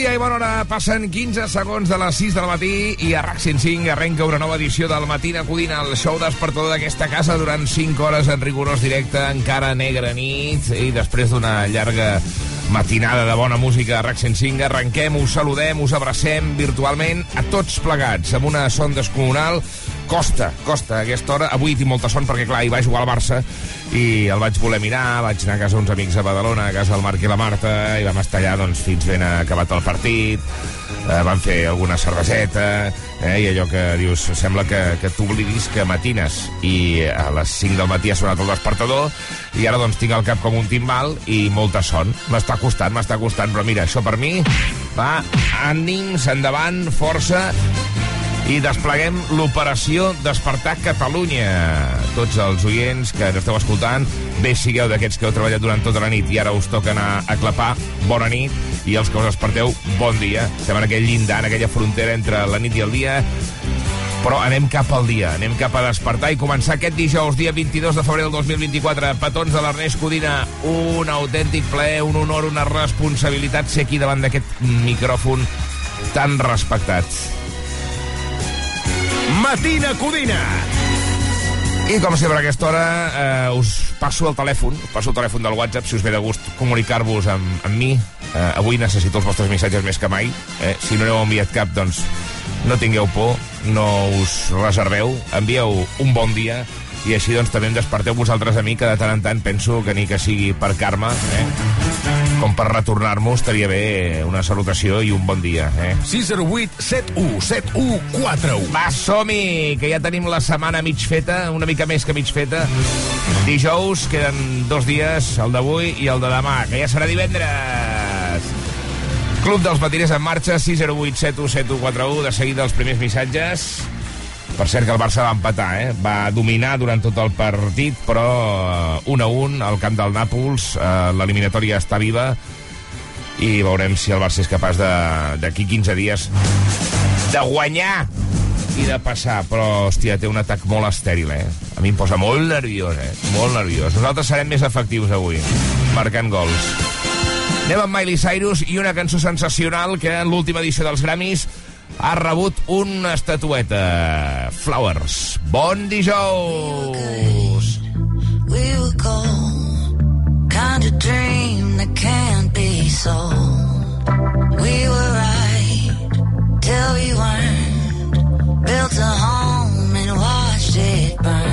Dia i bona hora. Passen 15 segons de les 6 del matí i a RAC 105 arrenca una nova edició del Matina Codina, el show despertador d'aquesta casa durant 5 hores en rigorós directe, encara negra nit, i després d'una llarga matinada de bona música a RAC 105 arrenquem, us saludem, us abracem virtualment a tots plegats, amb una son descomunal Costa, costa, aquesta hora. Avui tinc molta son perquè, clar, hi va jugar al Barça i el vaig voler mirar, vaig anar a casa uns amics a Badalona, a casa del Marc i la Marta, i vam estar allà doncs, fins ben acabat el partit, eh, vam fer alguna cerveseta, eh, i allò que dius, sembla que, que t'oblidis que matines, i a les 5 del matí ha sonat el despertador, i ara doncs tinc el cap com un timbal i molta son. M'està costant, m'està costant, però mira, això per mi va, ànims, endavant, força, i despleguem l'operació Despertar Catalunya. Tots els oients que ens esteu escoltant, bé sigueu d'aquests que heu treballat durant tota la nit i ara us toca anar a clapar, bona nit, i els que us desperteu, bon dia. Estem en aquell llindar, en aquella frontera entre la nit i el dia, però anem cap al dia, anem cap a despertar i començar aquest dijous, dia 22 de febrer del 2024. Petons de l'Ernest Codina, un autèntic plaer, un honor, una responsabilitat ser aquí davant d'aquest micròfon tan respectat. Matina Codina. I com sempre a aquesta hora eh, us passo el telèfon, us passo el telèfon del WhatsApp si us ve de gust comunicar-vos amb, amb mi. Eh, avui necessito els vostres missatges més que mai. Eh? Si no n'heu enviat cap, doncs no tingueu por, no us reserveu, envieu un bon dia i així doncs també em desperteu vosaltres a mi que de tant en tant penso que ni que sigui per karma, eh? Com per retornar-m'ho estaria bé una salutació i un bon dia. Eh? 608 71 71 41. Va, som-hi, que ja tenim la setmana mig feta, una mica més que mig feta. Dijous, queden dos dies, el d'avui i el de demà, que ja serà divendres. Club dels Matiners en marxa, 608 71 7141, de seguida els primers missatges. Per cert que el Barça va empatar, eh? Va dominar durant tot el partit, però 1 a 1 al camp del Nàpols. Eh, L'eliminatòria està viva i veurem si el Barça és capaç d'aquí 15 dies de guanyar i de passar, però, hòstia, té un atac molt estèril, eh? A mi em posa molt nerviós, eh? Molt nerviós. Nosaltres serem més efectius avui, marcant gols. Anem amb Miley Cyrus i una cançó sensacional que en l'última edició dels Grammys ha rebut una estatueta. Flowers. Bon dijous! We were gold, kind of dream that can't be sold. We were right till we weren't. Built a home and watched it burn.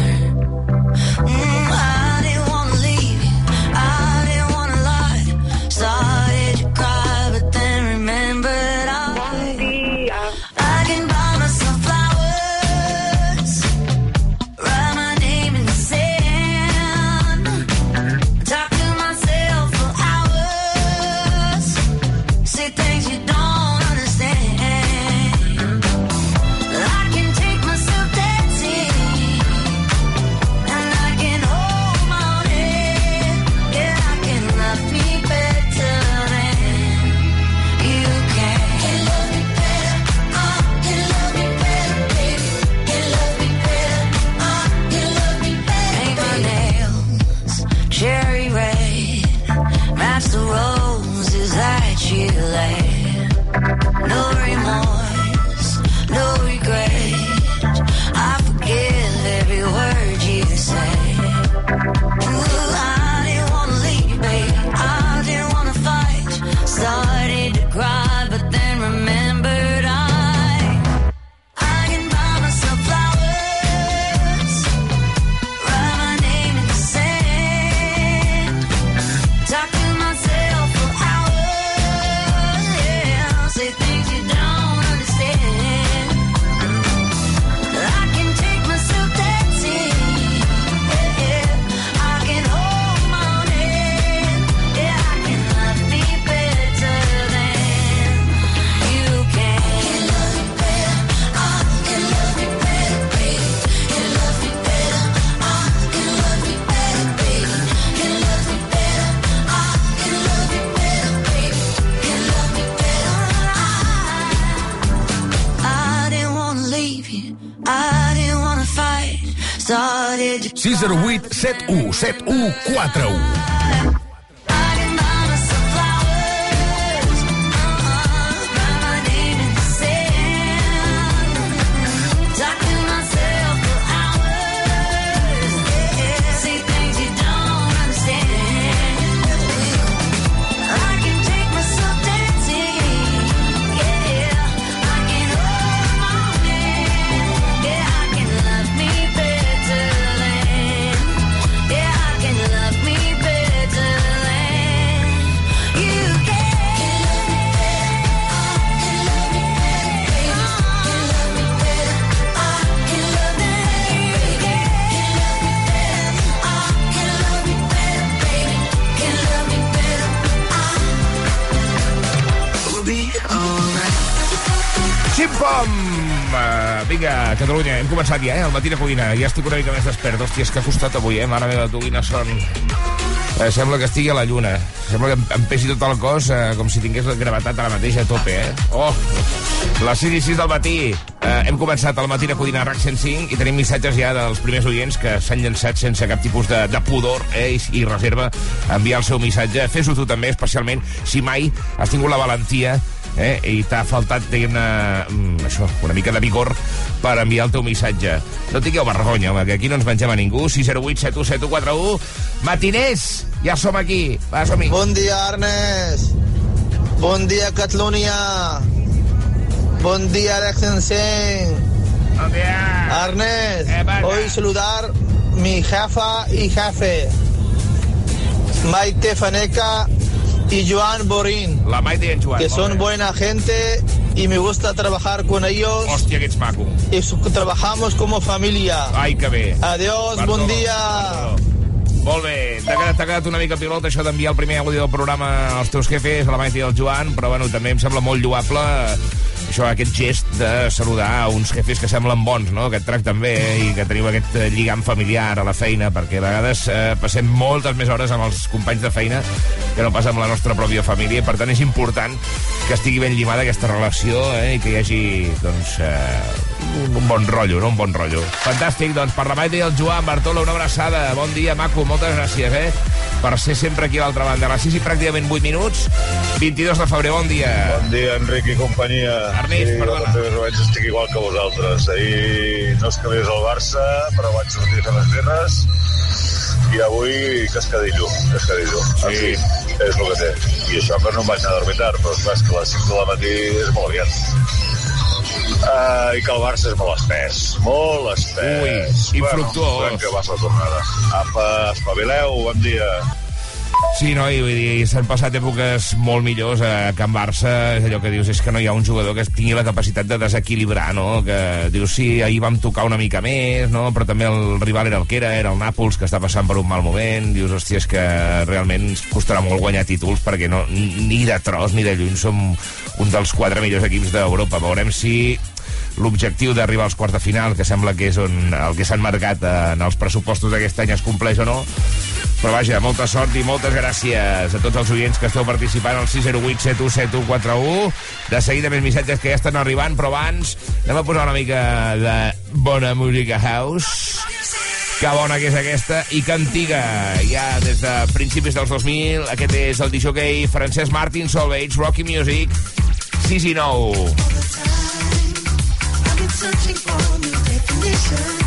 608 71 71 hem començat ja, eh? El matí de cuina. Ja estic una mica més despert. Hòstia, és que ha costat avui, eh? Mare meva, tu, quines són... Eh, sembla que estigui a la lluna. Sembla que em, pesi tot el cos eh, com si tingués la gravetat ara mateix a tope, eh? Oh! Les 6 i 6 del matí. Eh, hem començat el matí de cuina RAC 105 i tenim missatges ja dels primers oients que s'han llançat sense cap tipus de, de pudor eh, i, i reserva enviar el seu missatge. Fes-ho tu també, especialment si mai has tingut la valentia eh, i t'ha faltat, diguem-ne, mm, això, una mica de vigor per enviar el teu missatge. No tingueu vergonya, home, que aquí no ens mengem a ningú. 608 717141. Matiners, ja som aquí. Va, som-hi. Bon dia, Ernest. Bon dia, Catalunya. Bon dia, Alex Ensen. Bon dia. Ernest, Eh, hoy saludar mi jefa y jefe, Maite Faneca y Joan Borín, La Maite i en Joan. que bé. buena gente y me gusta trabajar con ellos Hòstia, que ets maco. y su- trabajamos como familia. Ai, que bé. Adiós, Bartolo, bon dia. Bartolo. Molt bé, t'ha quedat, quedat una mica pilot això d'enviar el primer àudio del programa als teus jefes, a la Maite i al Joan, però bueno, també em sembla molt lloable això, aquest gest de saludar uns jefes que semblen bons, no? que et tracten bé i que teniu aquest eh, lligam familiar a la feina, perquè a vegades eh, passem moltes més hores amb els companys de feina que no pas amb la nostra pròpia família, per tant és important que estigui ben llimada aquesta relació eh, i que hi hagi doncs, eh, un, bon rotllo, no? un bon rotllo. Fantàstic, doncs per la Maite i el Joan, Bartola, una abraçada, bon dia, maco, moltes gràcies, eh? per ser sempre aquí a l'altra banda. A les 6 i pràcticament 8 minuts, 22 de febrer, bon dia. Bon dia, Enric i companyia. Ernest, sí, perdona. Jo també estic igual que vosaltres. Ahir no és que vés al Barça, però vaig sortir a fer les birres i avui cascadillo, cascadillo. Sí. En fi, és el que té. I això que no em vaig anar a dormir tard, però és clar, és que a les 5 de la matí és molt aviat. Uh, I que el Barça és molt espès, molt espès. Ui, infructuós. Bueno, que vas la tornada. Apa, espavileu, bon dia. Sí, no, i vull dir, s'han passat èpoques molt millors a Can Barça, és allò que dius, és que no hi ha un jugador que tingui la capacitat de desequilibrar, no? Que dius, sí, ahir vam tocar una mica més, no? Però també el rival era el que era, era el Nàpols, que està passant per un mal moment, dius, hòstia, és que realment ens costarà molt guanyar títols, perquè no, ni de tros ni de lluny som un dels quatre millors equips d'Europa. Veurem si l'objectiu d'arribar als quarts de final, que sembla que és on, el que s'han marcat eh, en els pressupostos d'aquest any es compleix o no, però vaja, molta sort i moltes gràcies a tots els oients que esteu participant al 608 717141. De seguida més missatges que ja estan arribant, però abans anem a posar una mica de bona música house. Que bona que és aquesta i que antiga, ja des de principis dels 2000. Aquest és el disjockey Francesc Martin Solveig, Rocky Music, 6 i 9. I've been searching for a new definition.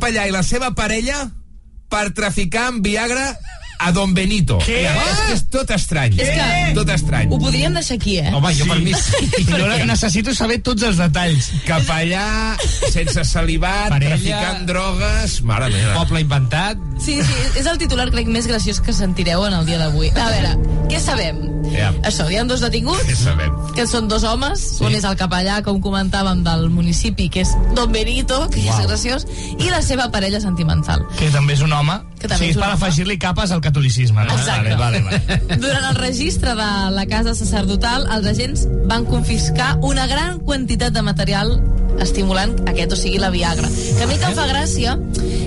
capellà i la seva parella per traficar amb Viagra a Don Benito. Què? Llavors, és tot estrany. És que... Tot estrany. Ho podríem deixar aquí, eh? Home, jo sí. per mi... Sí. Jo necessito saber tots els detalls. Capellà, sense salivat, Parella... traficant drogues... Mare meva. Poble inventat. Sí, sí, és el titular, crec, més graciós que sentireu en el dia d'avui. A veure, què sabem? Yeah. Això, hi ha dos detinguts, que són dos homes, sí. un és el capellà, com comentàvem, del municipi, que és Don Benito, que wow. és graciós, i la seva parella sentimental. Que també és un home que també o sigui, és, és per afegir-li capes al catolicisme. No? Exacte. Vale, vale, vale. Durant el registre de la casa sacerdotal, els agents van confiscar una gran quantitat de material estimulant aquest, o sigui, la Viagra. Que a mi que em fa gràcia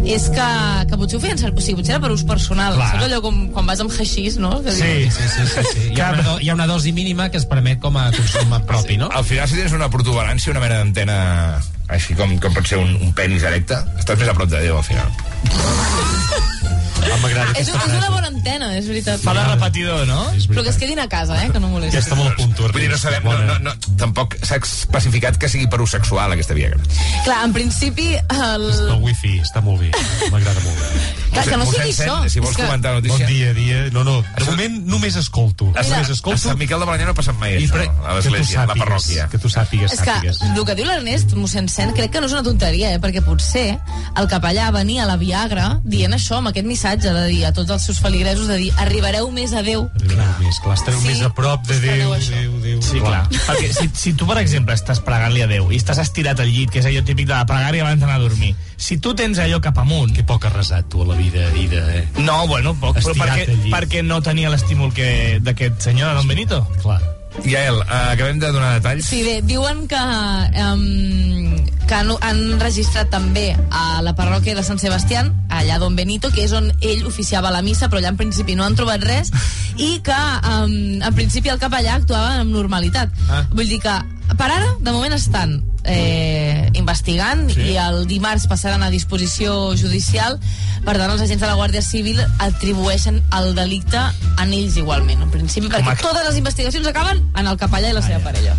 és que, que potser ho feien servir, o sigui, potser era per ús personal. Clar. Saps allò com quan vas amb haixís, no? Que sí, sí, sí, sí, sí. Hi, ha una, hi ha una dosi mínima que es permet com a consum propi, no? Al final, si tens una protuberància, una mena d'antena així com, com pot ser un, un penis erecte, estàs més a prop de Déu, al final. Ah, M'agrada És, aquesta és una frase. bona antena, és veritat. Fa de repetidor, no? És Però que es quedin a casa, eh? Que no molesti. Ja està molt a punt, tu, Vull dir, no sabem, no, no, no, tampoc s'ha especificat que sigui per ús sexual, aquesta Viagra. Clar, en principi, el... El wifi està molt bé, m'agrada molt bé. Clar, que no Mossèn sigui Sen, això. Si vols És que- comentar la Bon notícia... dia, dia. No, no, de moment només escolto. A, Només Sant, a escolto. Sant Miquel de Balanyà no ha passat mai I això, pre- a l'església, a la parròquia. Que tu sàpigues, És que sàpigues. el que diu l'Ernest, mossèn Sen, crec que no és una tonteria, eh? perquè potser el capellà venia a la Viagra dient això, amb aquest missatge de dir a tots els seus feligresos, de dir, arribareu més a Déu. Arribareu més, clar, estareu Sí, més a prop de Déu, això. Déu, Déu. Sí, clar. Perquè si, si tu, per exemple, estàs pregant-li a Déu i estàs estirat al llit, que és allò típic de la pregària abans d'anar a dormir, si tu tens allò cap amunt... Que poc has resat, tu, a la vida, Ida, eh? No, bueno, poc, però Estirat perquè, al llit. perquè no tenia l'estímul que- d'aquest senyor, de Don Benito. Clar. Gael, uh, acabem de donar detalls. Sí, bé, diuen que, um, que han, han registrat també a la parròquia de Sant Sebastián, allà Don Benito, que és on ell oficiava la missa, però allà en principi no han trobat res, i que um, en principi el capellà actuava amb normalitat. Ah. Vull dir que per ara, de moment estan eh, investigant sí. i el dimarts passaran a disposició judicial. Per tant els agents de la Guàrdia Civil atribueixen el delicte a ells igualment en principi perquè a- totes les investigacions acaben en el capellà i la seva parella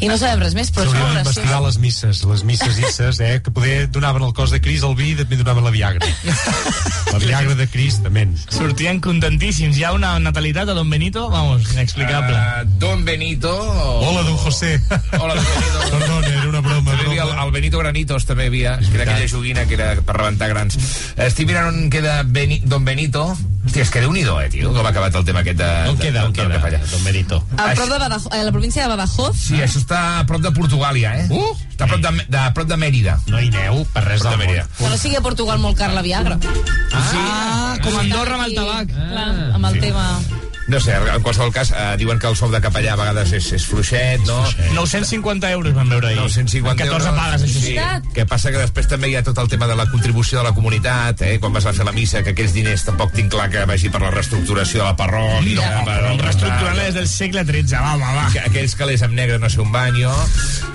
i no sabem res més però és S'haurien molt graciós les misses, les misses isses, eh? Que poder donaven el cos de Cris al vi i també donaven la Viagra. La Viagra de Cris, també. Sortien contentíssims. Hi ha una natalitat a Don Benito, vamos, inexplicable. Uh, Don Benito... Hola, don José. Hola, Don Benito. Perdona, era una broma. Havia el, el Benito Granitos, també havia, que era aquella joguina que era per rebentar grans. Estic mirant on queda Beni, Don Benito. Hòstia, és que déu-n'hi-do, eh, tio, com ha acabat el tema aquest de... On de- queda, on queda, capellà. don Benito? a, prop de Badajoz, a la província de Badajoz Sí, això està a prop de Portugàlia, eh? Uh! Està a prop de, de, a prop de Mèrida. No hi aneu per res del de Mèrida. món. que no sigui a Portugal molt car la Viagra Ah, com Andorra amb el tabac. Clar, amb el tema No sé, en qualsevol cas, eh, diuen que el sou de capellà a vegades és, és fluixet, no? 950 euros vam veure ahir. 950 En 14 euros. pagues, això sí. Que passa que després també hi ha tot el tema de la contribució de la comunitat, eh? quan vas a fer la missa, que aquells diners tampoc tinc clar que vagi per la reestructuració de la parròquia. Per però el reestructurant des del segle XIII, va, va, va. que aquells calés amb negre no sé un banyo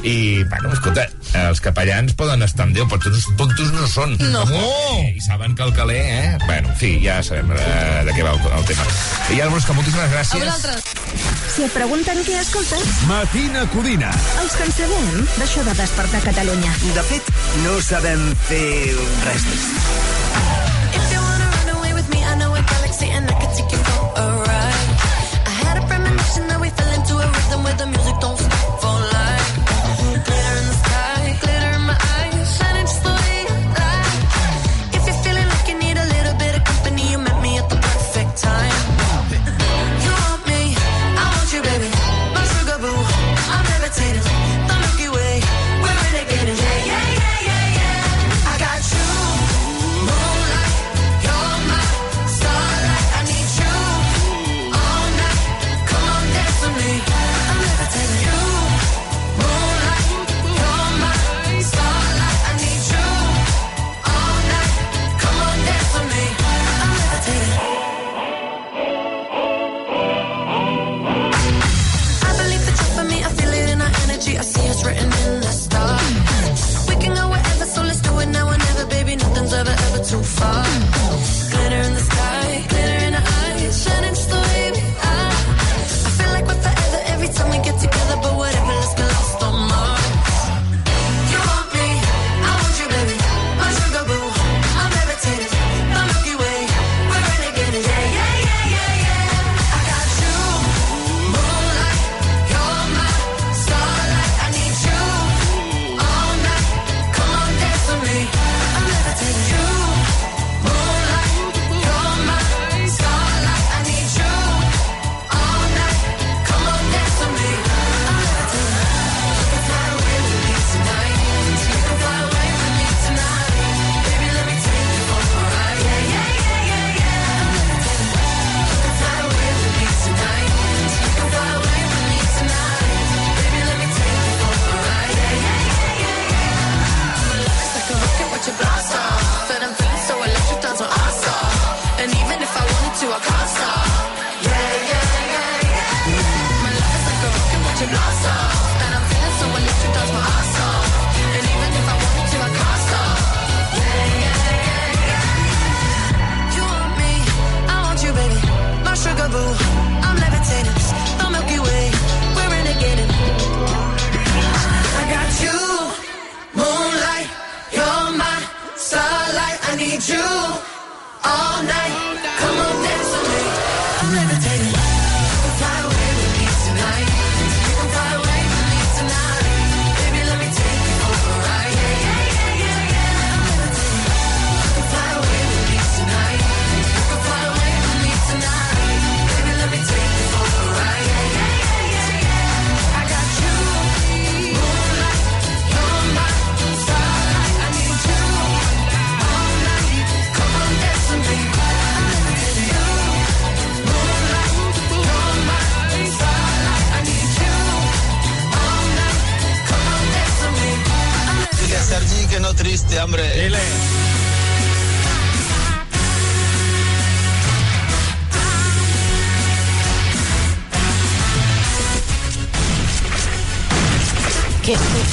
i, bueno, escolta, els capellans poden estar amb Déu, però tots tontos no són No. oh! i saben que el caler, eh? bueno, en fi, ja sabem eh, de què va el, el tema i Álvaros, que moltíssimes a gràcies vosaltres Si et pregunten què escoltes, Matina Codina. els que en sabem d'això de despertar Catalunya. De fet, no sabem fer res més. If you wanna run away with me, I know a galaxy and I could take you for a ride. I had a premonition that we fell into a rhythm where the music don't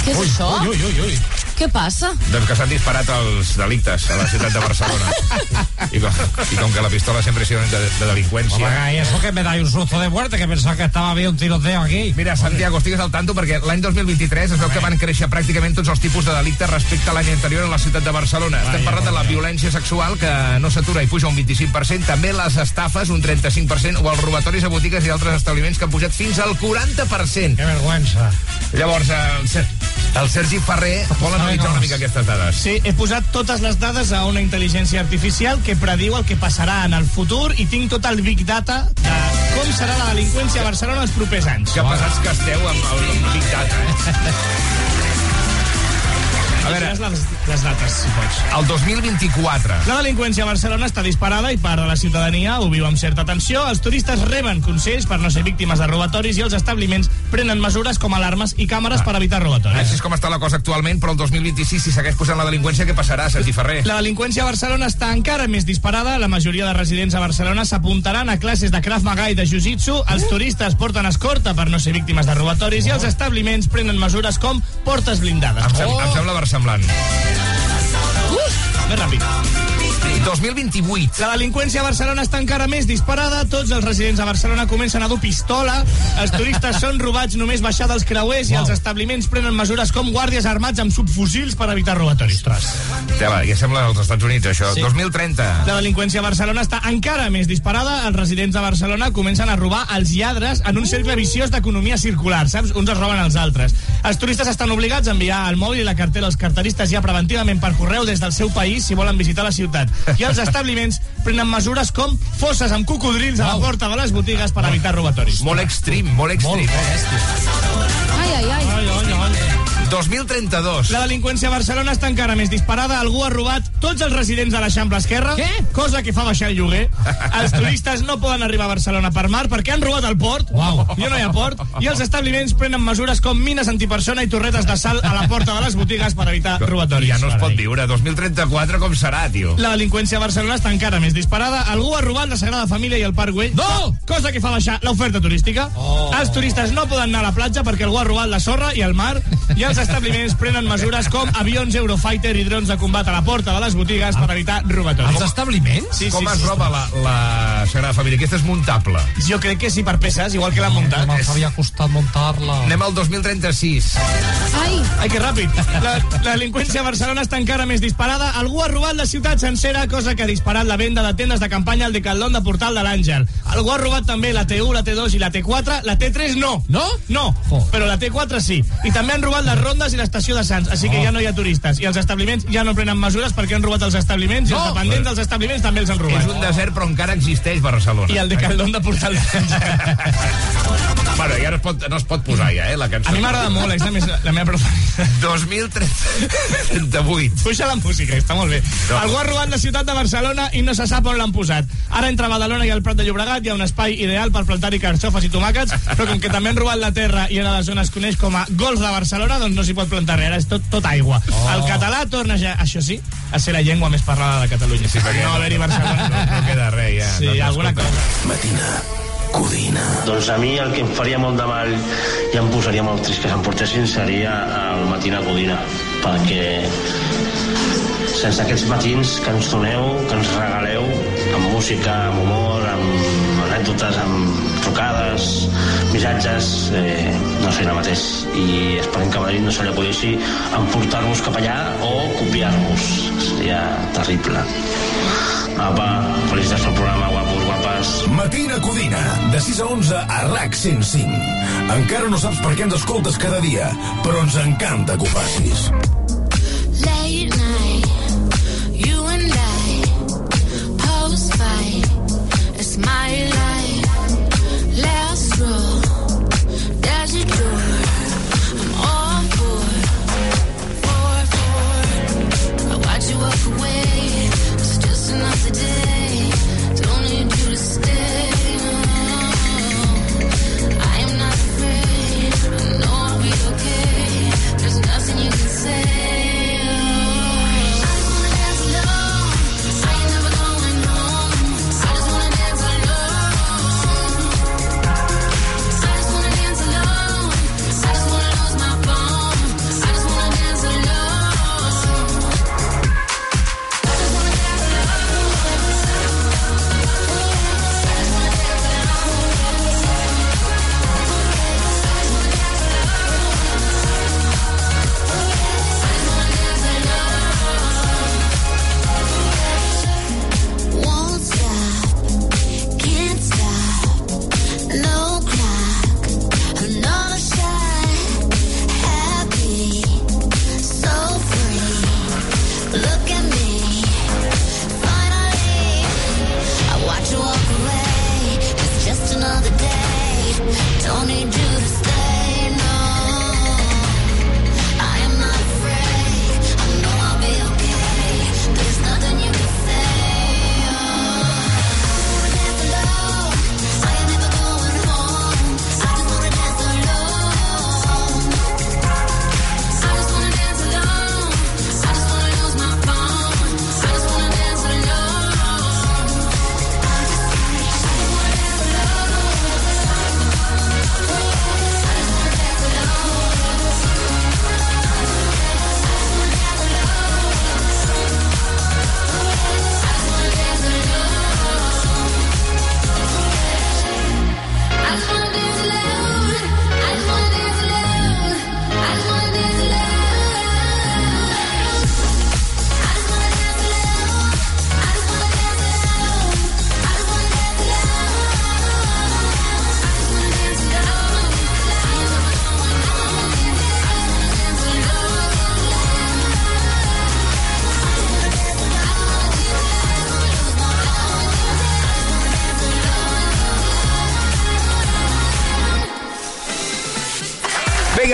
Què, què, què és això? Ui, ui, ui, ui. Què passa? Doncs que s'han disparat els delictes a la ciutat de Barcelona. I com, i com que la pistola sempre ha sido de, de delinqüència... Oiga, y eso que me da un susto de muerte, que pensaba que estaba bien un tiroteo aquí. Mira, Santiago, estigues al tanto perquè l'any 2023 es veu que van créixer pràcticament tots els tipus de delictes respecte a l'any anterior a la ciutat de Barcelona. Estem parlant de la violència sexual, que no s'atura i puja un 25%, també les estafes, un 35%, o els robatoris a botigues i altres establiments que han pujat fins al 40%. Qué vergüenza. Llavors, el, Ser- el Sergi Ferrer vol analitzar una mica aquestes dades. Sí, he posat totes les dades a una intel·ligència artificial que prediu el que passarà en el futur i tinc tot el big data de com serà la delinqüència a Barcelona els propers anys. Que pesats que esteu amb el Big Data, eh? A veure, les, les dates, si pots. el 2024... La delinqüència a Barcelona està disparada i part de la ciutadania ho viu amb certa tensió. Els turistes reben consells per no ser víctimes de robatoris i els establiments prenen mesures com alarmes i càmeres per evitar robatoris. Així és com està la cosa actualment, però el 2026, si segueix posant la delinqüència, què passarà, Sergi Ferrer? La delinqüència a Barcelona està encara més disparada. La majoria de residents a Barcelona s'apuntaran a classes de Krav Maga i de Jiu-Jitsu. Els turistes porten escorta per no ser víctimes de robatoris i els establiments prenen mesures com portes blindades. Em, sem em sembla versemblant. Ràpid. 2028. La delinqüència a Barcelona està encara més disparada. Tots els residents a Barcelona comencen a dur pistola. Els turistes són robats només baixar dels creuers i els establiments prenen mesures com guàrdies armats amb subfusils per evitar robatoris. Ja, va, ja sembla als Estats Units, això. Sí. 2030. La delinqüència a Barcelona està encara més disparada. Els residents de Barcelona comencen a robar els lladres en un cercle viciós d'economia circular, saps? Uns es roben els altres. Els turistes estan obligats a enviar el mòbil i la cartera als carteristes ja preventivament per correu des del seu país si volen visitar la ciutat. I els establiments prenen mesures com fosses amb cocodrils a la porta de les botigues per evitar robatoris. Molt extrem, molt extrem. Ai, ai, ai. Ai, ai, ai. 2032. La delinqüència a Barcelona està encara més disparada. Algú ha robat tots els residents de l'Eixample Esquerra, Què? cosa que fa baixar el lloguer. Els turistes no poden arribar a Barcelona per mar perquè han robat el port. Uau. Ja no hi ha port. I els establiments prenen mesures com mines antipersona i torretes de sal a la porta de les botigues per evitar robatoris. Ja no es pot viure. 2034 com serà, tio? La delinqüència a Barcelona està encara més disparada. Algú ha robat la Sagrada Família i el Parc Güell. No! Cosa que fa baixar l'oferta turística. Oh. Els turistes no poden anar a la platja perquè algú ha robat la sorra i el mar. I els establiments prenen mesures com avions Eurofighter i drons de combat a la porta de les botigues per evitar robatoris. Els establiments? Sí, Com sí, es sí. roba la, la Sagrada Família? Aquesta és muntable. Jo crec que sí, per peces, igual que l'han muntat. Me'ls havia costat muntar-la. Anem al 2036. Ai, Ai, que ràpid. La, la delinqüència a Barcelona està encara més disparada. Algú ha robat la ciutat sencera, cosa que ha disparat la venda de tendes de campanya al Decathlon de Portal de l'Àngel. Algú ha robat també la T1, la T2 i la T4. La T3 no. No? No, Jo. però la T4 sí. I també han robat les rondes i l'estació de Sants, així que ja no hi ha turistes. I els establiments ja no prenen mesures perquè han robat els establiments i els dependents dels establiments també els han És robat. un desert, però encara existeix Barcelona. I el de Portal de l'Àngel. Bueno, ja no es pot, no es pot posar, ja, eh, la cançó. A mi m'agrada molt, és la, més, la meva preferida. 2038. Puja la música, està molt bé. No. Algú ha robat la ciutat de Barcelona i no se sap on l'han posat. Ara entre Badalona i el Prat de Llobregat hi ha un espai ideal per plantar-hi carxofes i tomàquets, però com que també han robat la terra i ara la zona es coneix com a Golf de Barcelona, doncs no s'hi pot plantar res, ara és tot, tot aigua. Oh. El català torna ja, això sí, a ser la llengua més parlada de Catalunya. Sí, perquè no haver-hi Barcelona. No, no queda res, ja. Sí, no, alguna cosa. Matina Codina. Doncs a mi el que em faria molt de mal i em posaria molt trist que s'emportessin seria el Matina Codina, perquè sense aquests matins que ens doneu, que ens regaleu, amb música, amb humor, amb anècdotes amb trucades, missatges, eh, no sé ara mateix. I esperem que a Madrid no se li acudeixi emportar-nos cap allà o copiar-nos. Seria terrible. Apa, felicitats pel programa, guapos, guapes. Matina Codina, de 6 a 11 a RAC 105. Encara no saps per què ens escoltes cada dia, però ens encanta que ho facis. Late night, you and I, post fight, it's my life. roll.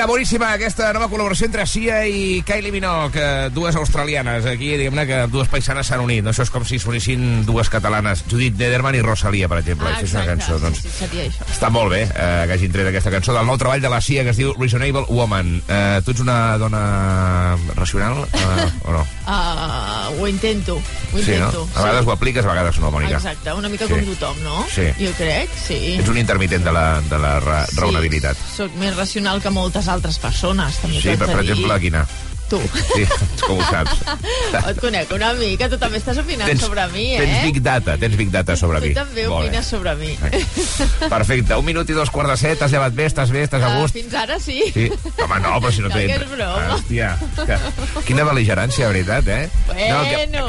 Vinga, boníssima aquesta nova col·laboració entre Sia i Kylie Minogue, eh, dues australianes. Aquí, diguem-ne que dues paisanes s'han unit. No? Això és com si sonissin dues catalanes. Judith Nederman i Rosalia, per exemple. Ah, és una cançó, doncs. sí, sí, seria això. Està molt bé eh, que hagin tret aquesta cançó del nou treball de la Sia que es diu Reasonable Woman. Eh, tu ets una dona racional eh, o no? Uh, ho intento, ho Sí, no? intento. A vegades ho apliques, a vegades no, Mònica. Exacte, una mica Sí. com tothom, no? Sí. Jo crec, sí. Ets un intermitent de la, de la ra Sí. raonabilitat. Soc més racional que moltes altres persones, també Sí, per, per exemple, quina? Tu. Sí, com ho saps? Et conec una mica, tu també estàs opinant sobre mi, eh? Tens big data, tens big data sobre tu mi. també Molt bé. opines sobre mi. Perfecte, un minut i dos quarts de set, t'has llevat bé, estàs bé, estàs a Ah, gust? fins ara sí. Sí. Home, no, però si no No, té... que és broma. Hòstia, que... quina bel·ligerància, de veritat, eh? Bueno,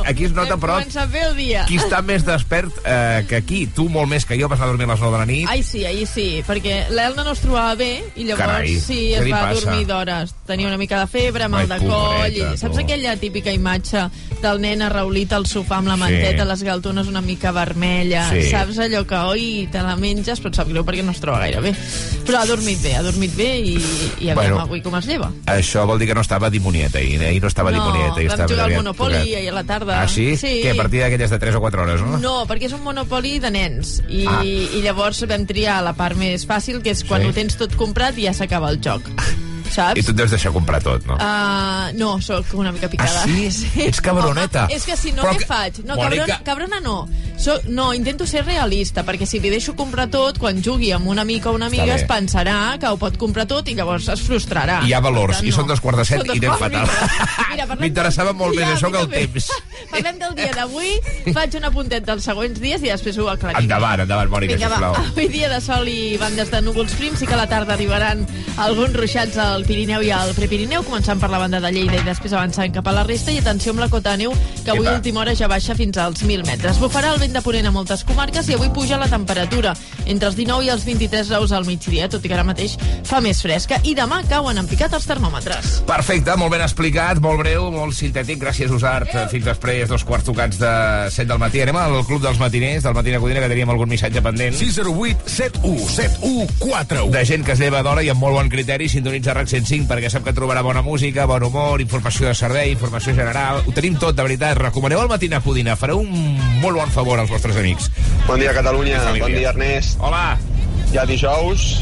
que aquí es nota, però, bé el dia. qui està més despert eh, que aquí. Tu molt més que jo, vas anar a dormir a les 9 de la nit. Ai, sí, ahir sí, perquè l'Elna no es trobava bé i llavors Carai, sí, es va passa? dormir d'hores. Tenia una mica de febre, mal Ai, de coll... I, saps aquella típica imatge del nen arraulit al sofà amb la manteta, Sí. les galtones una mica vermella, Sí. saps allò que oi te la menges, però et sap greu perquè no es troba gaire bé. Però ha dormit bé, ha dormit bé i, i aviam Bueno. avui com es lleva. Això vol dir que no estava dimonieta ahir, eh? Ahir no estava No, dimonieta. ahir vam jugar al aviat Monopoly tocat. ahir a la tarda. Ah, sí? Sí. Que a partir d'aquelles de 3 o 4 hores, no? No, perquè és un monopoli de nens i, Ah. i llavors vam triar la part més fàcil, que és quan Sí. ho tens tot comprat i ja s'acaba el joc. Saps? I tu et deus deixar comprar tot, no? Uh, no, sóc una mica picada. Ah, sí? Ets cabroneta. Home, és que si no, Però què faig? No, Mònica- cabrona, cabrona no. Soc, no, intento ser realista, perquè si li deixo comprar tot, quan jugui amb un amic o una amiga bé. es pensarà que ho pot comprar tot i llavors es frustrarà. Hi ha valors, tant, i són dos quarts de set i anem fatal. M'interessava molt de- més Ja, això que el també. temps. Parlem del dia d'avui. Faig un apuntet dels següents dies i després ho aclarim. Endavant, endavant, Mònica, Vinga, va. sisplau. Avui dia de sol i bandes de núvols prims. Sí que a la tarda arribaran alguns ruixats al Pirineu i al Prepirineu, començant per la banda de Lleida i després avançant cap a la resta. I atenció amb la cota de neu, que avui a última hora ja baixa fins als 1.000 metres. Bufarà el vent de ponent a moltes comarques i avui puja la temperatura entre els 19 i els 23 graus al migdia, tot i que ara mateix fa més fresca. I demà cauen en picat els termòmetres. Perfecte, molt ben explicat, molt breu, molt sintètic. Gràcies, Usart. Fins després, dos quarts tocats de 7 del matí. Anem al Club dels Matiners, del Matina Codina, que teníem algun missatge pendent. 608 71 71 41. De gent que es lleva d'hora i amb molt bon criteri sintonitza RAC 105 perquè sap que trobarà bona música, bon humor, informació de servei, informació general. Ho tenim tot, de veritat. Recomaneu el Matina Codina. Fareu un molt bon favor als vostres amics. Bon dia, Catalunya. Bon dia, Ernest. Hola. Ja dijous,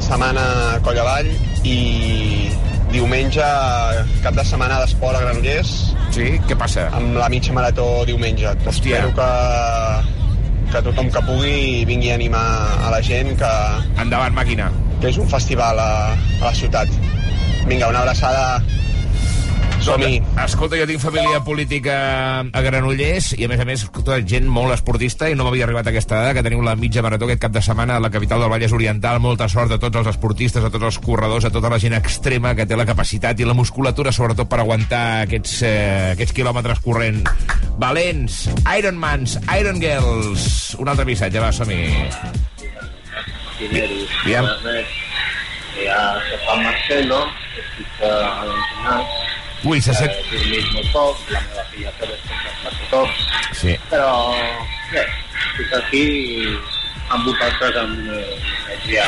setmana coll avall i diumenge, cap de setmana d'esport a Granollers. Sí? Què passa? Amb la mitja marató diumenge. Hòstia. Espero que, que tothom que pugui vingui a animar a la gent que... Endavant, màquina. Que és un festival a, a la ciutat. Vinga, una abraçada. Som-hi. Escolta, jo tinc família política a Granollers i, a més a més, escolta, gent molt esportista i no m'havia arribat a aquesta dada que teniu la mitja marató aquest cap de setmana a la capital del Vallès Oriental. Molta sort a tots els esportistes, a tots els corredors, a tota la gent extrema que té la capacitat i la musculatura, sobretot per aguantar aquests, eh, aquests quilòmetres corrent. Valents, Ironmans, Iron Girls. Un altre missatge, va, som-hi. Bien. Ya se Juan Marcelo, que està a l'ensenyat. Ui, se sent... Eh, molt poc, la meva filla descansat tot. Sí. Però, bé, estic aquí amb vosaltres amb eh, energia.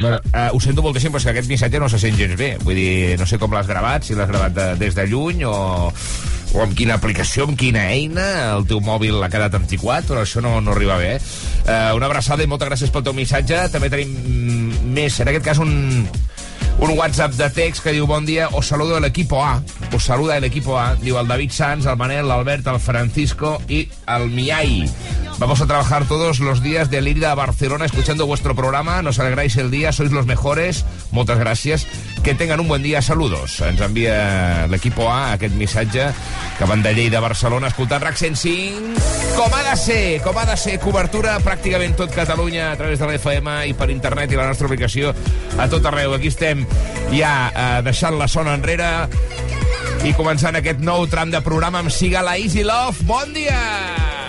Bueno, uh, ho sento moltíssim, però és que aquest missatge no se sent gens bé. Vull dir, no sé com l'has gravat, si l'has gravat de, des de lluny o, o amb quina aplicació, amb quina eina, el teu mòbil ha quedat antiquat, però això no, no arriba bé. Uh, una abraçada i moltes gràcies pel teu missatge. També tenim mm, més, en aquest cas, un, un WhatsApp de text que diu bon dia, os saludo el equipo A. Os saluda el equipo A. Diu el David Sanz, el Manel, l'Albert, el Francisco y el Miai. Vamos a trabajar todos los días de ir a Barcelona escuchando vuestro programa. Nos alegráis el día, sois los mejores. Moltes gràcies. Que tengan un buen día. Saludos. Ens envia l'equipo A aquest missatge que van de Lleida a Barcelona escoltant RAC 105. Com ha de ser, com ha de ser. Cobertura pràcticament tot Catalunya a través de l'FM i per internet i la nostra aplicació a tot arreu. Aquí estem ja eh, deixant la zona enrere i començant aquest nou tram de programa amb Siga la Easy Love. Bon dia!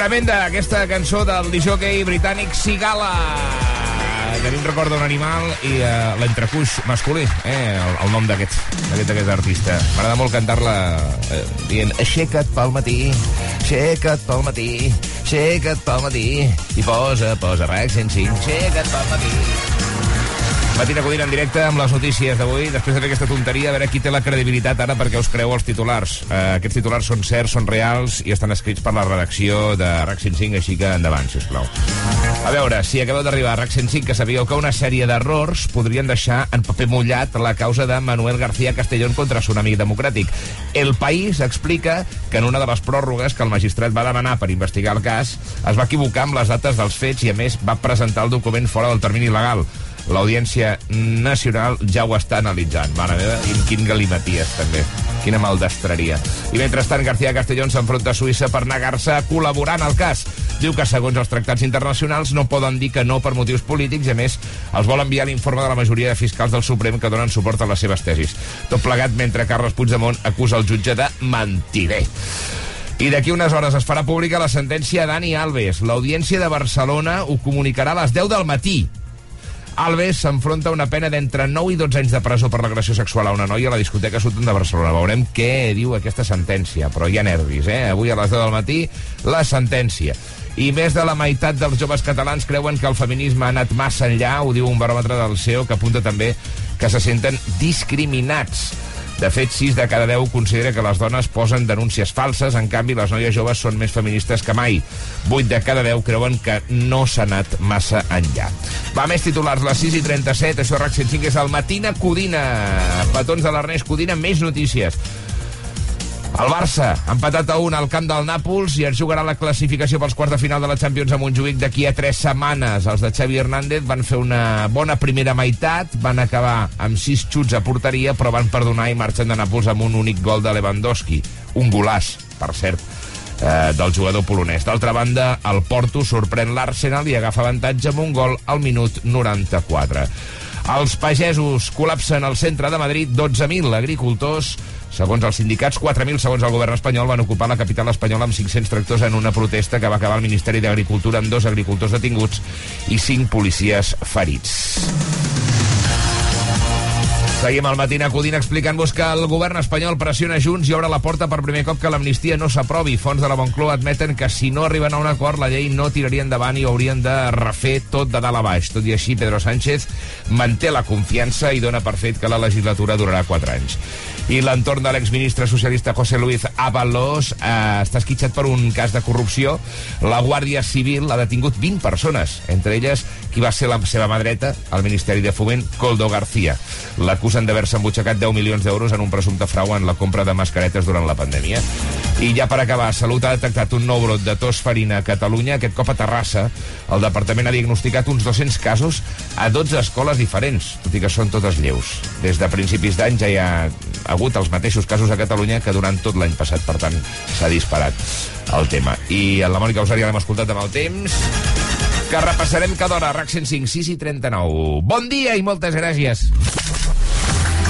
Tremenda aquesta cançó del disjockey britànic Sigala que a mi em recorda un animal i uh, l'entrecuix masculí, eh, el, el nom d'aquest d'aquest aquest artista. M'agrada molt cantar-la eh, dient aixeca't pel matí, aixeca't pel matí, aixeca't pel matí i posa, posa RAC 105, aixeca't pel matí. Matina Codina en directe amb les notícies d'avui. Després de fer aquesta tonteria, a veure qui té la credibilitat ara perquè us creu els titulars. Uh, aquests titulars són certs, són reals i estan escrits per la redacció de RAC 105, així que endavant, sisplau. A veure, si acabeu d'arribar a RAC 105, que sabíeu que una sèrie d'errors podrien deixar en paper mullat la causa de Manuel García Castellón contra Tsunami Democràtic. El País explica que en una de les pròrrogues que el magistrat va demanar per investigar el cas es va equivocar amb les dates dels fets i, a més, va presentar el document fora del termini legal. L'Audiència Nacional ja ho està analitzant. Mare meva, i quin galimaties, també. Quina maldestreria. I mentrestant, García Castellón s'enfronta a Suïssa per negar-se a col·laborar en el cas. Diu que, segons els tractats internacionals, no poden dir que no per motius polítics i, a més, els vol enviar l'informe de la majoria de fiscals del Suprem que donen suport a les seves tesis. Tot plegat mentre Carles Puigdemont acusa el jutge de mentider. I d'aquí unes hores es farà pública la sentència a Dani Alves. L'Audiència de Barcelona ho comunicarà a les 10 del matí. Alves s'enfronta a una pena d'entre 9 i 12 anys de presó per l'agressió sexual a una noia a la discoteca Sutton de Barcelona. Veurem què diu aquesta sentència, però hi ha nervis, eh? Avui a les 10 del matí, la sentència. I més de la meitat dels joves catalans creuen que el feminisme ha anat massa enllà, ho diu un baròmetre del CEO, que apunta també que se senten discriminats. De fet, 6 de cada 10 considera que les dones posen denúncies falses, en canvi les noies joves són més feministes que mai. 8 de cada 10 creuen que no s'ha anat massa enllà. Va, més titulars, les 6 i 37, això RAC 105 és el Matina Codina. Petons de l'Ernest Codina, més notícies. El Barça, empatat a 1 al camp del Nàpols i es jugarà la classificació pels quarts de final de la Champions a Montjuïc d'aquí a 3 setmanes. Els de Xavi Hernández van fer una bona primera meitat, van acabar amb 6 xuts a porteria, però van perdonar i marxen de Nàpols amb un únic gol de Lewandowski. Un golàs, per cert, eh, del jugador polonès. D'altra banda, el Porto sorprèn l'Arsenal i agafa avantatge amb un gol al minut 94. Els pagesos col·lapsen al centre de Madrid 12.000 agricultors Segons els sindicats, 4.000 segons el govern espanyol van ocupar la capital espanyola amb 500 tractors en una protesta que va acabar al Ministeri d'Agricultura amb dos agricultors detinguts i cinc policies ferits. Seguim al matí acudint explicant-vos que el govern espanyol pressiona Junts i obre la porta per primer cop que l'amnistia no s'aprovi. Fons de la Moncloa admeten que si no arriben a un acord la llei no tiraria endavant i haurien de refer tot de dalt a baix. Tot i així, Pedro Sánchez manté la confiança i dona per fet que la legislatura durarà 4 anys. I l'entorn de l'exministre socialista José Luis Ábalos eh, està esquitxat per un cas de corrupció. La Guàrdia Civil ha detingut 20 persones, entre elles qui va ser la seva mà dreta al Ministeri de Foment, Coldo García. L'acusen d'haver-se embutxacat 10 milions d'euros en un presumpte frau en la compra de mascaretes durant la pandèmia. I ja per acabar, Salut ha detectat un nou brot de tos farina a Catalunya, aquest cop a Terrassa. El departament ha diagnosticat uns 200 casos a 12 escoles diferents, tot i que són totes lleus. Des de principis d'any ja hi ha hagut els mateixos casos a Catalunya que durant tot l'any passat, per tant, s'ha disparat el tema. I en la Mònica Usari ja l'hem escoltat amb el temps, que repassarem cada hora, RAC 105, 6 i 39. Bon dia i moltes gràcies.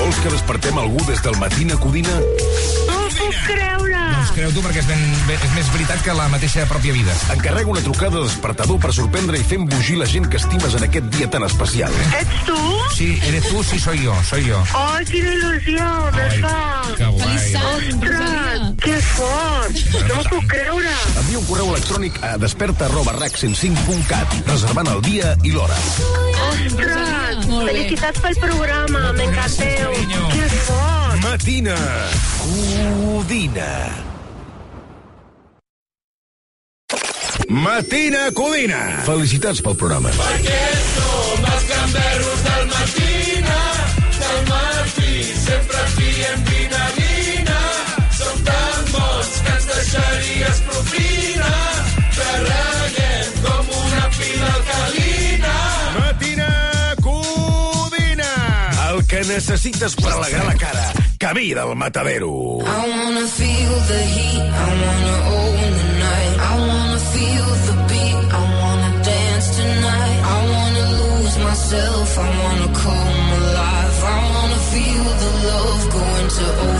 Vols que despertem algú des del matí a Codina? No ho puc creure! Doncs creu tu, perquè és, ben, ben, és més veritat que la mateixa pròpia vida. Encarrego una trucada de despertador per sorprendre i fer embogir la gent que estimes en aquest dia tan especial. Ets tu? Sí, eres tú, sí soy yo, soy yo. Ai, quina il·lusió, fa! que guai. Ostres, que fort! No m'ho puc creure! Envia un correu electrònic a desperta arroba rac105.cat reservant el dia i l'hora. Ostres! Felicitats pel programa, m'encanteu! Que fort! Matina Codina. Matina Codina. Felicitats pel programa. Perquè som els gamberros del matina, del matí, sempre fiem vina, vina. Som tan bons que ens deixaries propina, que reguem com una pila alcalina. Matina Codina. El que necessites per alegrar la cara. Camí del Matadero. I wanna feel the heat, I wanna own myself, I wanna come alive. I wanna feel the love going to overdrive.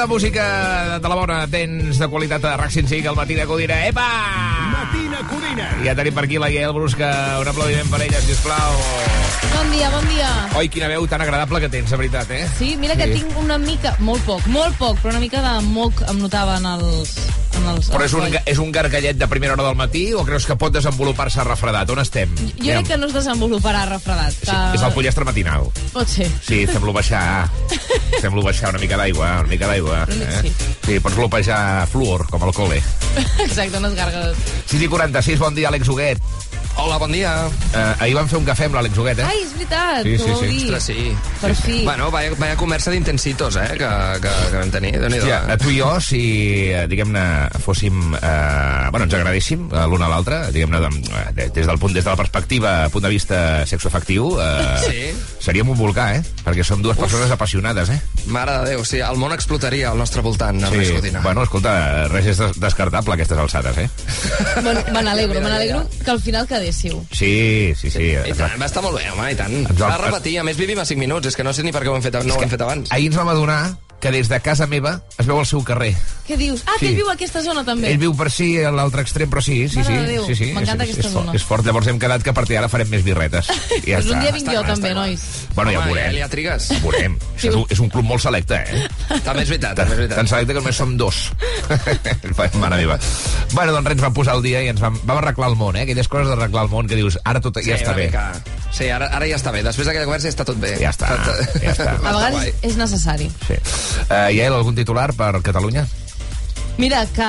De música de la bona, tens de qualitat a RAC 105, al matí de Codina. Epa! Matina Codina. I ja tenim per aquí la Iael Brusca. Un aplaudiment per ella, sisplau. Bon dia, bon dia. Oi, quina veu tan agradable que tens, de veritat, eh? Sí, mira que tinc una mica, molt poc, molt poc, però una mica de moc em notava en els... En els Però és un, els és un gargallet de primera hora del matí o creus que pot desenvolupar-se refredat? On estem? Jo crec que no es desenvoluparà refredat. Que... És el pollastre matinal. Pot ser. Sí, fem-lo baixar. fem-lo baixar una mica d'aigua, una mica d'aigua. Eh? Sí. sí, pots glopejar fluor, com al col·le. Exacte, unes gàrgoles. 6 i 46, bon dia, Àlex Huguet. Hola, bon dia. Uh, ahir vam fer un cafè amb l'Àlex Huguet, eh? Ai, és veritat, Sí, sí, ho sí. Ostres, sí. Per fi. Bueno, vaya, vaya conversa d'intensitos, eh, que, que, que vam tenir. déu nhi Hòstia, tu i jo, si, eh, diguem-ne, fóssim... Eh, bueno, ens agradéssim eh, l'un a l'altre, diguem-ne, de- de- des del punt, des de la perspectiva, punt de vista sexoafectiu, eh, Sí. seríem un volcà, eh? Perquè som dues persones apassionades, eh? Mare de Déu, sí, el món explotaria al nostre voltant, amb sí. Bueno, escolta, res és des- descartable a aquestes alçades, eh? Bueno, me n'alegro, me n'alegro que al final quedéssiu. Sí, sí, sí. I tant, va estar molt bé, home, i tant. Va va- repetir, a més vivim a 5 minuts, és que no sé ni per què ho hem fet, no ho hem fet abans. Ahir ens vam adonar que des de casa meva es veu el seu carrer. Què dius? Ah, Sí. que ell viu a aquesta zona també. Ell viu per si a l'altre extrem, però sí, sí, sí. Déu, sí, sí. m'encanta és, aquesta és, fort, zona. és fort. Llavors hem quedat que a partir d'ara farem més birretes. I ja Pues un està. dia vinc jo també, nois. Bueno, ja ho veurem. ja li ha trigues. Ho veurem. Això és, un, és un club molt selecte, eh? També és veritat, també és veritat. Tan selecte que només som dos. Mare meva. Bueno, doncs res, ens vam posar al dia i ens vam, vam arreglar el món, eh? Aquelles coses d'arreglar el món que dius, ara tot ja està una bé. Mica. Sí, ara, ara ja està bé. Després d'aquella conversa ja està tot bé. Ja està, ja està. A vegades és necessari. Sí. Uh, hi ha algun titular per Catalunya? Mira, que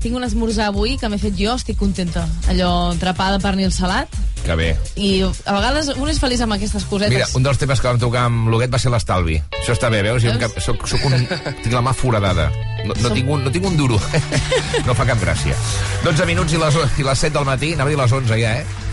tinc un esmorzar avui que m'he fet jo, estic contenta. Allò, entrepada de pernil salat. Que bé. I a vegades un és feliç amb aquestes cosetes. Mira, un dels temes que vam tocar amb l'Huguet va ser l'estalvi. Això està bé, veus? Jo cap, soc, soc un, tinc la mà foradada. No, no, tinc un, no tinc un duro. no fa cap gràcia. 12 minuts i les, i les 7 del matí, anava a dir les 11 ja, eh?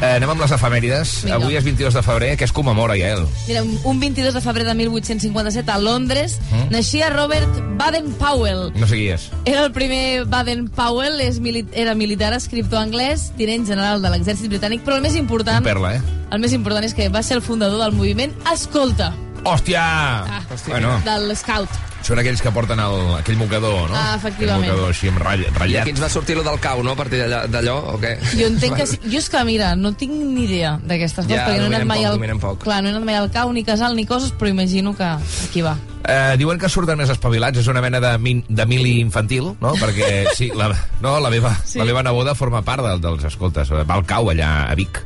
Eh, anem amb les efemèrides. Vinga. Avui és 22 de febrer. Què es commemora, Iael? Mira, un 22 de febrer de 1857 a Londres Mm. naixia Robert Baden-Powell. No sé qui és. Era el primer Baden-Powell, és mili era militar, escriptor anglès, tinent general de l'exèrcit britànic, però el més important... Un perla, eh? El més important és que va ser el fundador del moviment Escolta, Hòstia! Ah. Bueno, del Scout. Són aquells que porten el, aquell mocador, no? Ah, efectivament. Aquell mocador així amb ratll, I ratllat. aquí ens va sortir lo del cau, no?, a partir d'allà- d'allò, o què? Jo entenc que... sí. Jo és que, mira, no tinc ni idea d'aquestes coses, Ja, perquè no he anat mai poc, al... poc. Clar, no he anat mai al cau, ni casal, ni coses, però imagino que aquí va. Eh, diuen que surten més espavilats, és una mena de, min, de mili infantil, no? Perquè, sí, la, no, la, meva, Sí. la meva neboda forma part del, dels escoltes, va al cau allà a Vic.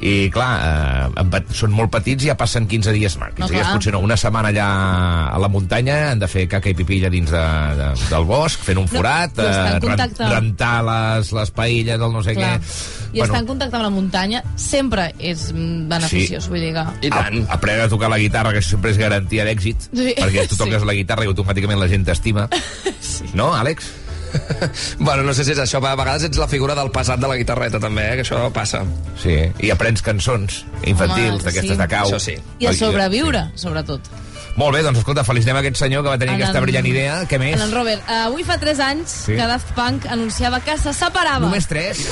I, clar, eh, són molt petits i ja passen 15 dies, no, 15 No, dies clar. potser no, una setmana allà a la muntanya, han de fer caca i pipí allà dins de, de, del bosc, fent un No, forat, ren- contacte. rentar les, les paelles, el no sé Clar. què... I estar en contacte amb la muntanya sempre és mm, beneficiós, vull dir que... I tant. A, aprendre a tocar la guitarra, que sempre és garantia d'èxit, Sí. perquè tu toques Sí. la guitarra i automàticament la gent t'estima. No, Àlex? Bueno, no sé si és això, a vegades ets la figura del passat de la guitarreta, també, eh? que això passa. Sí, i aprens cançons infantils, Home, d'aquestes sí. de cau. Això sí. I a sobreviure, sobretot. Molt bé, doncs escolta, felicitem aquest senyor que va tenir En aquesta en- brillant idea. Què més? En en Robert, uh, avui fa 3 anys Sí. que Daft Punk anunciava que se separava. Només tres?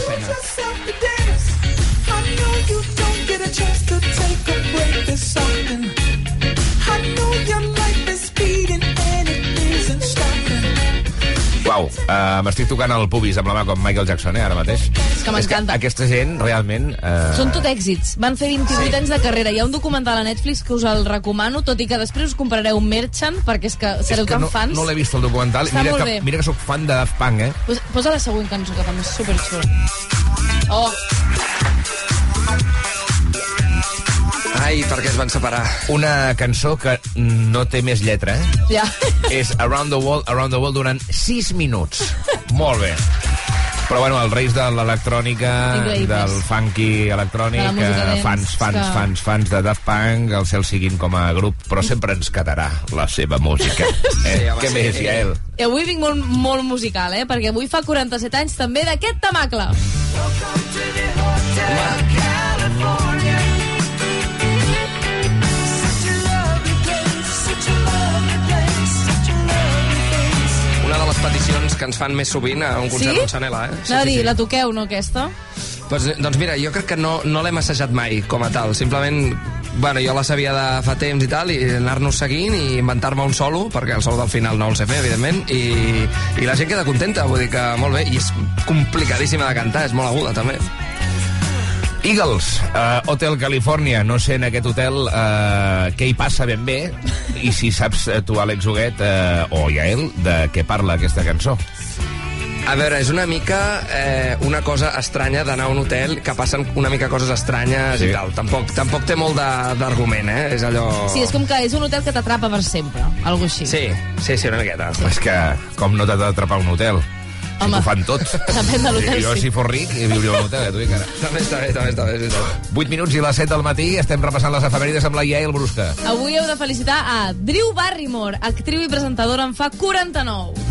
Uau, uh, m'estic tocant el pubis amb la mà com Michael Jackson, eh, ara mateix. És que m'encanta. aquesta gent, realment... Uh, Són tot èxits. Van fer 28 sí. anys de carrera. Hi ha un documental a Netflix que us el recomano, tot i que després us comprareu Merchant, perquè és que sereu és que tan no, fans. no l'he vist el documental. Està mira que, bé. mira que sóc fan de Daft Punk, eh? Posa, posa la següent cançó, que també és superxula. Oh, Ai, per què es van separar? Una cançó que no té més lletra, eh? ja. és Around the World, Around the World durant 6 minuts. Molt bé. Però bueno, els reis de l'electrònica, del funky De electrònic, dance, fans, fans, que- fans, fans de Daft Punk, el cel siguin com a grup, però sempre ens quedarà la seva música. Eh? Sí, home, Què sí. més, Yael? I avui vinc molt, molt musical, eh? Perquè avui fa 47 anys també d'aquest tamacle. Una de les peticions que ens fan més sovint a un concert Sí? amb Chanela, eh? Anava a dir, la toqueu, no, aquesta? Pues, doncs mira, jo crec que no, no l'hem assajat mai com a tal. Simplement bueno, jo la sabia de fa temps i tal, i anar-nos seguint i inventar-me un solo, perquè el solo del final no el sé fer, evidentment, i, i la gent queda contenta, vull dir que molt bé, i és complicadíssima de cantar, és molt aguda, també. Eagles, uh, Hotel California. No sé en aquest hotel uh, què hi passa ben bé i si saps eh, tu, Àlex Huguet, uh, o Yael, de què parla aquesta cançó. A veure, és una mica eh, una cosa estranya d'anar a un hotel que passen una mica coses estranyes Sí. i tal. Tampoc, tampoc té molt de- d'argument, eh? És allò... Sí, és com que és un hotel que t'atrapa per sempre, algo així. Sí, sí, sí, una miqueta. Sí. És que com no t'ha d'atrapar un hotel? Si Home. t'ho fan tot. Depèn de l'hotel, Jo, sí. si fos ric, viuria a un hotel, eh, tu i cara. També està bé, també està bé, veritat. 8 minuts i les 7 del matí, estem repassant les efemèrides amb la Yael Brusca. Avui heu de felicitar a Drew Barrymore, actriu i presentadora en fa 49.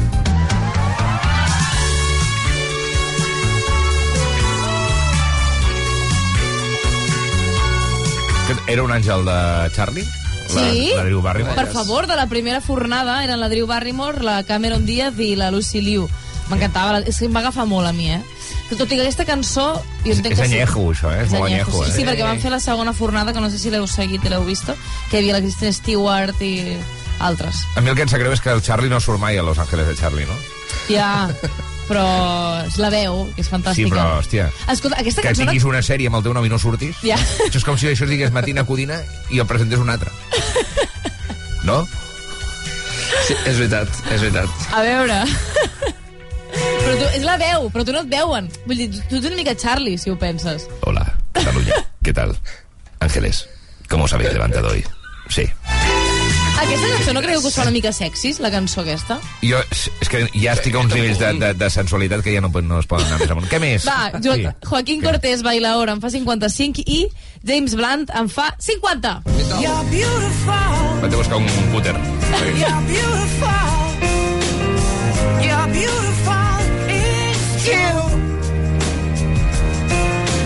Aquest Era un àngel de Charlie? Sí, La, la Drew Barrymore? per favor, de la primera fornada eren la Drew Barrymore, la Cameron Diaz i la Lucy Liu. M'encantava, la- és que em va agafar molt a mi, eh? Que tot i que aquesta cançó... Jo entenc És que sí. anyejo, això, eh? És molt anyejo, sí, eh? sí, perquè van fer la segona fornada, que no sé si l'heu seguit i l'heu vist, que hi havia la Kristen Stewart i altres. A mi el que em sap greu és que el Charlie no surt mai a Los Ángeles de Charlie, no? Ja, però és la veu, que és fantàstica. Sí, però, hòstia, Escolta, aquesta que cançó... tinguis una sèrie amb el teu nom i no surtis, Ja. això és com si això es digués Matina Codina i el presentés un altre. No? Sí, és veritat, és veritat. A veure... però tu, és la veu, però tu no et veuen. Vull dir, tu ets una mica Charlie, si ho penses. Hola, Cataluña. ¿Qué tal? Ángeles, ¿cómo os habéis levantado hoy? Sí. Aquesta cançó no creieu que us fa una mica sexis, la cançó aquesta? Jo, és que ja estic a uns nivells de, de, de sensualitat que ja no, no es poden anar més amunt. Què més? Va, jo, Joaquín Cortés Bailaora en fa 55 i James Blunt en fa 50. You're beautiful. Vaig a buscar un, un cúter. You're beautiful. You're beautiful. You.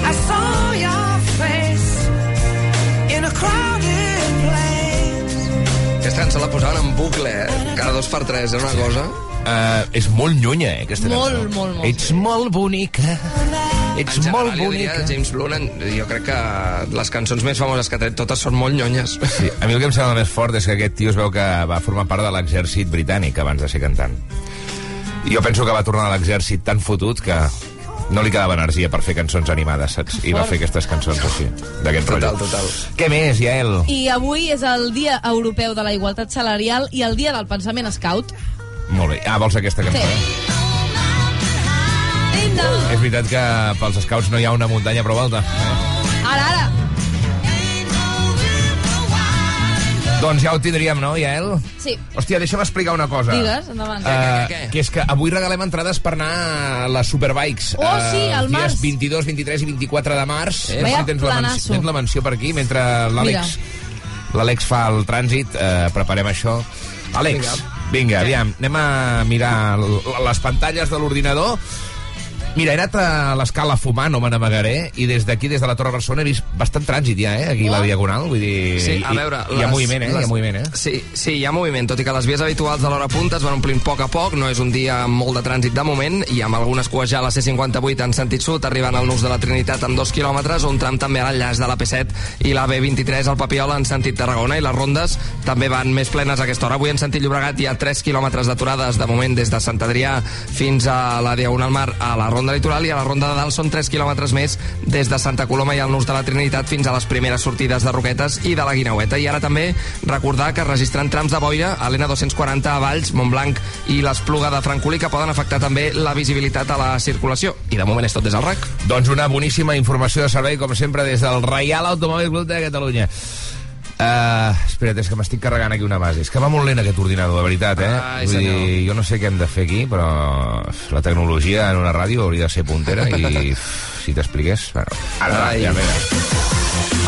I saw your face in a crowded place. Aquesta cançó la posaven en bucle, eh? cada dos per tres, era una cosa... Uh, és molt llunya, eh, aquesta Molt, cançó. molt, molt. Ets molt bonica. Ets en molt general, jo bonica. diria, James Blunt, en- jo crec que les cançons més famoses que ha tret totes són molt nyonyes. Sí, a mi el que em sembla més fort és que aquest tio es veu que va formar part de l'exèrcit britànic abans de ser cantant. I jo penso que va tornar a l'exèrcit tan fotut que no li quedava energia per fer cançons animades, saps? I va fer aquestes cançons així, d'aquest Total, rotllo. total. Què més, Yael? I avui és el Dia Europeu de la Igualtat Salarial i el Dia del Pensament Scout. Molt bé. Ah, vols aquesta cançó, Sí. eh? És veritat que pels scouts no hi ha una muntanya prou alta. Eh? Ara, ara! Doncs ja ho tindríem, no, Yael? Sí. Hòstia, deixa'm explicar una cosa. Digues, endavant. Uh, que és que avui regalem entrades per anar a les Superbikes. Oh, sí, Eh, al els dies març. 22, 23 i 24 de març. Eh, Vaya si tens la, menció, tens la menció per aquí, mentre l'Àlex l'Àlex fa el trànsit, eh, preparem això. Àlex, vinga, aviam, anem a mirar les pantalles de l'ordinador. Mira, he anat a l'escala a fumar, no me n'amagaré, i des d'aquí, des de la Torre Barcelona, he vist bastant trànsit ja, eh, aquí a la Diagonal, vull dir... Sí, a i- veure... Hi ha moviment, eh, hi ha moviment, eh? Sí, sí, hi ha moviment, tot i que les vies habituals de l'hora punta es van omplint poc a poc, no és un dia amb molt de trànsit de moment, i amb algunes cues ja a la C58 en sentit sud, arribant al nus de la Trinitat en dos quilòmetres, un tram també a l'enllaç de la P7 i la B23 al Papiol en sentit Tarragona, i les rondes també van més plenes a aquesta hora. Avui en sentit Llobregat hi ha 3 quilòmetres d'aturades de moment des de Sant Adrià fins a la Diagonal Mar a la ronda litoral i a la ronda de dalt són 3 quilòmetres més des de Santa Coloma i al nus de la Trinitat fins a les primeres sortides de Roquetes i de la Guinaueta. I ara també recordar que registrant trams de boira a l'N240 a Valls, Montblanc i l'Espluga de Francolí que poden afectar també la visibilitat a la circulació. I de moment és tot des del RAC. Doncs una boníssima informació de servei, com sempre, des del Reial Automòbil Club de Catalunya. Uh, espera't, és que m'estic carregant aquí una base. És que va molt lent aquest ordinador, de veritat, eh? Ai, Vull senyor. dir, jo no sé què hem de fer aquí, però la tecnologia en una ràdio hauria de ser puntera i si t'expliqués... Bueno, ara, Ai. ja veuràs.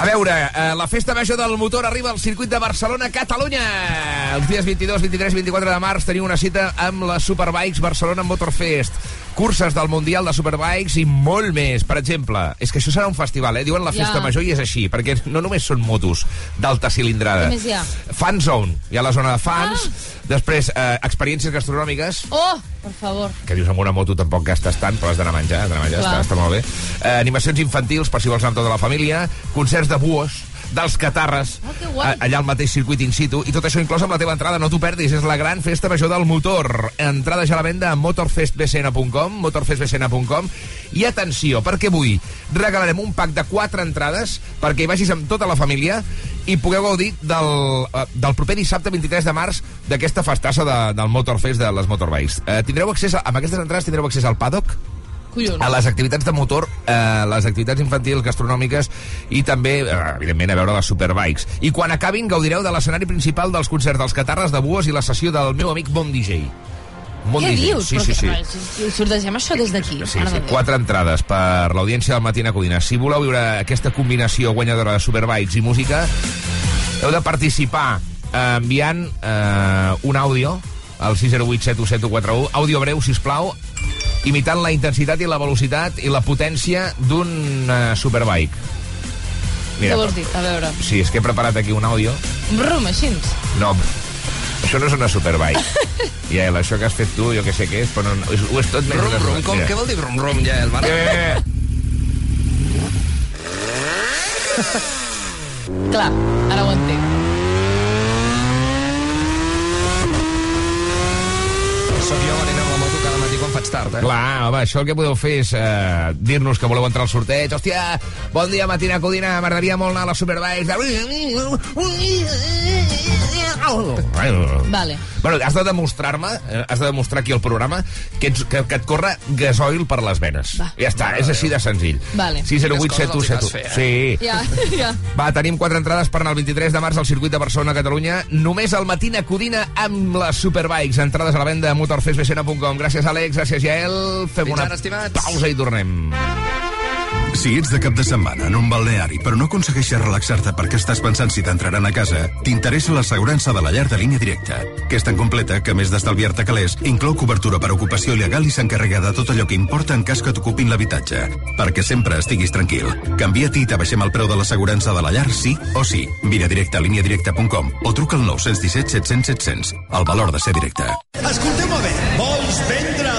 A veure, eh, la festa major del motor arriba al circuit de Barcelona, Catalunya. Els dies 22, 23 i 24 de març teniu una cita amb les Superbikes Barcelona Motorfest. Curses del Mundial de Superbikes i molt més. Per exemple, és que això serà un festival, eh? Diuen la festa Ja. major i és així, perquè no només són motos d'alta cilindrada. Què més hi ha? Fan zone. Hi ha la zona de fans, després eh, experiències gastronòmiques, Oh, per favor. que dius amb una moto tampoc gastes tant, però has d'anar a menjar, has d'anar a menjar, Clar. està, està molt bé. Eh, animacions infantils, per si vols anar amb tota la família, concerts de buos, dels catarres, Oh, allà al mateix circuit in situ, i tot això inclòs amb la teva entrada, no t'ho perdis, és la gran festa major del motor. Entrada ja a la venda a motorfestbcn.com, motorfestbcn.com, i atenció, perquè avui regalarem un pack de 4 entrades perquè hi vagis amb tota la família i pugueu gaudir del, eh, del proper dissabte 23 de març d'aquesta festassa de, del Motorfest de les Motorbikes. Eh, tindreu accés, a, amb aquestes entrades tindreu accés al paddock, Collons. a les activitats de motor, eh, les activitats infantils, gastronòmiques i també, eh, evidentment, a veure les superbikes. I quan acabin gaudireu de l'escenari principal dels concerts dels Catarres de Bues i la sessió del meu amic Bon DJ. Bon Què DJ. dius? Sí, Però sí, que- sí. si Sortegem això des d'aquí. Sí, sí, Déu. quatre entrades per l'audiència del Matina Codina. Si voleu viure aquesta combinació guanyadora de Superbikes i música, heu de participar eh, enviant eh, un àudio al 608717141, àudio breu, si plau, imitant la intensitat i la velocitat i la potència d'un eh, Superbike. Què vols dir? A veure. Sí, és que he preparat aquí un àudio. Brum, així. No, això no és una Superbike. Ja, això que has fet tu, jo que sé què és, però no, és, ho és tot més... Rum, rum, com, Mira. què vol dir rum, rum, ja, el van? Eh, Clar, ara ho entenc. Soc jo venint tard, eh? Clar, home, això el que podeu fer és eh, dir-nos que voleu entrar al sorteig. Hòstia, bon dia, Matina Codina, m'agradaria molt anar a la Superbikes. Vale. Bueno, has de demostrar-me, eh, has de demostrar aquí al programa que, ets, que, que et corre gasoil per les venes. Va. Ja està, és així de senzill. Vale. 608 Quines coses els hi 717 vas fer, eh? Sí. Ja, ja. Va, tenim quatre entrades per anar el 23 de març al circuit de Barcelona, Catalunya. Només al matí Codina amb les Superbikes. Entrades a la venda a motorfestbcn.com. Gràcies, Àlex. Gràcies, Jael. Fem Fins una ara, estimats. pausa i tornem. Si ets de cap de setmana en un balneari però no aconsegueixes relaxar-te perquè estàs pensant si t'entraran a casa, t'interessa l'assegurança de la llar de línia directa, que és tan completa que, a més d'estalviar-te calés, inclou cobertura per ocupació il·legal i s'encarrega de tot allò que importa en cas que t'ocupin l'habitatge. Perquè sempre estiguis tranquil. Canvia-t'hi i t'abaixem el preu de l'assegurança de la llar sí o sí. Vine directe a líniadirecta.com o truca al 917 700 700. El valor de ser directe. Escolteu-me bé, vols vendre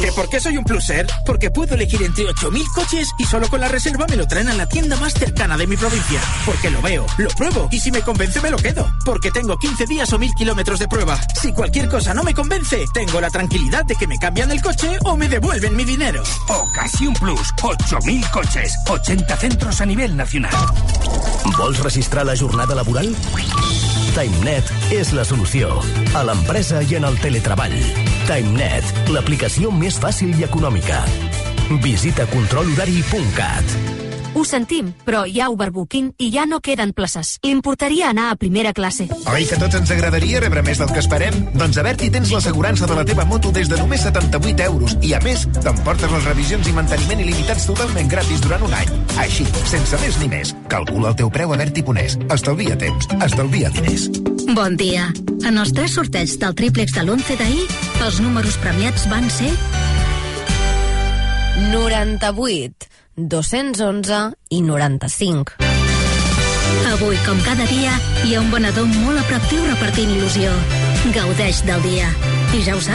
¿Que por qué soy un pluser? Porque puedo elegir entre 8.000 coches y solo con la reserva me lo traen a la tienda más cercana de mi provincia. Porque lo veo, lo pruebo y si me convence me lo quedo. Porque tengo 15 días o 1.000 kilómetros de prueba. Si cualquier cosa no me convence, tengo la tranquilidad de que me cambian el coche o me devuelven mi dinero. Ocasión Plus, 8.000 coches, 80 centros a nivel nacional. Vols registrar la jornada laboral? TimeNet és la solució. A l'empresa i en el teletreball. TimeNet, l'aplicació més fàcil i econòmica. Visita controlhorari.cat. Ho sentim, però hi ha overbooking i ja no queden places. Importaria anar a primera classe. Oi que tots ens agradaria rebre més del que esperem? Doncs a Berti tens l'assegurança de la teva moto des de només 78 euros i, a més, t'emportes les revisions i manteniment il·limitats totalment gratis durant un any. Així, sense més ni més. Calcula el teu preu a Berti.es. Estalvia temps, estalvia diners. Bon dia. En els tres sorteigs del triplex de l'11 d'ahir, els números premiats van ser 98, 211 i 95. Avui, com cada dia, hi ha un venedor molt atractiu repartint il·lusió. Gaudeix del dia. I ja ho sap,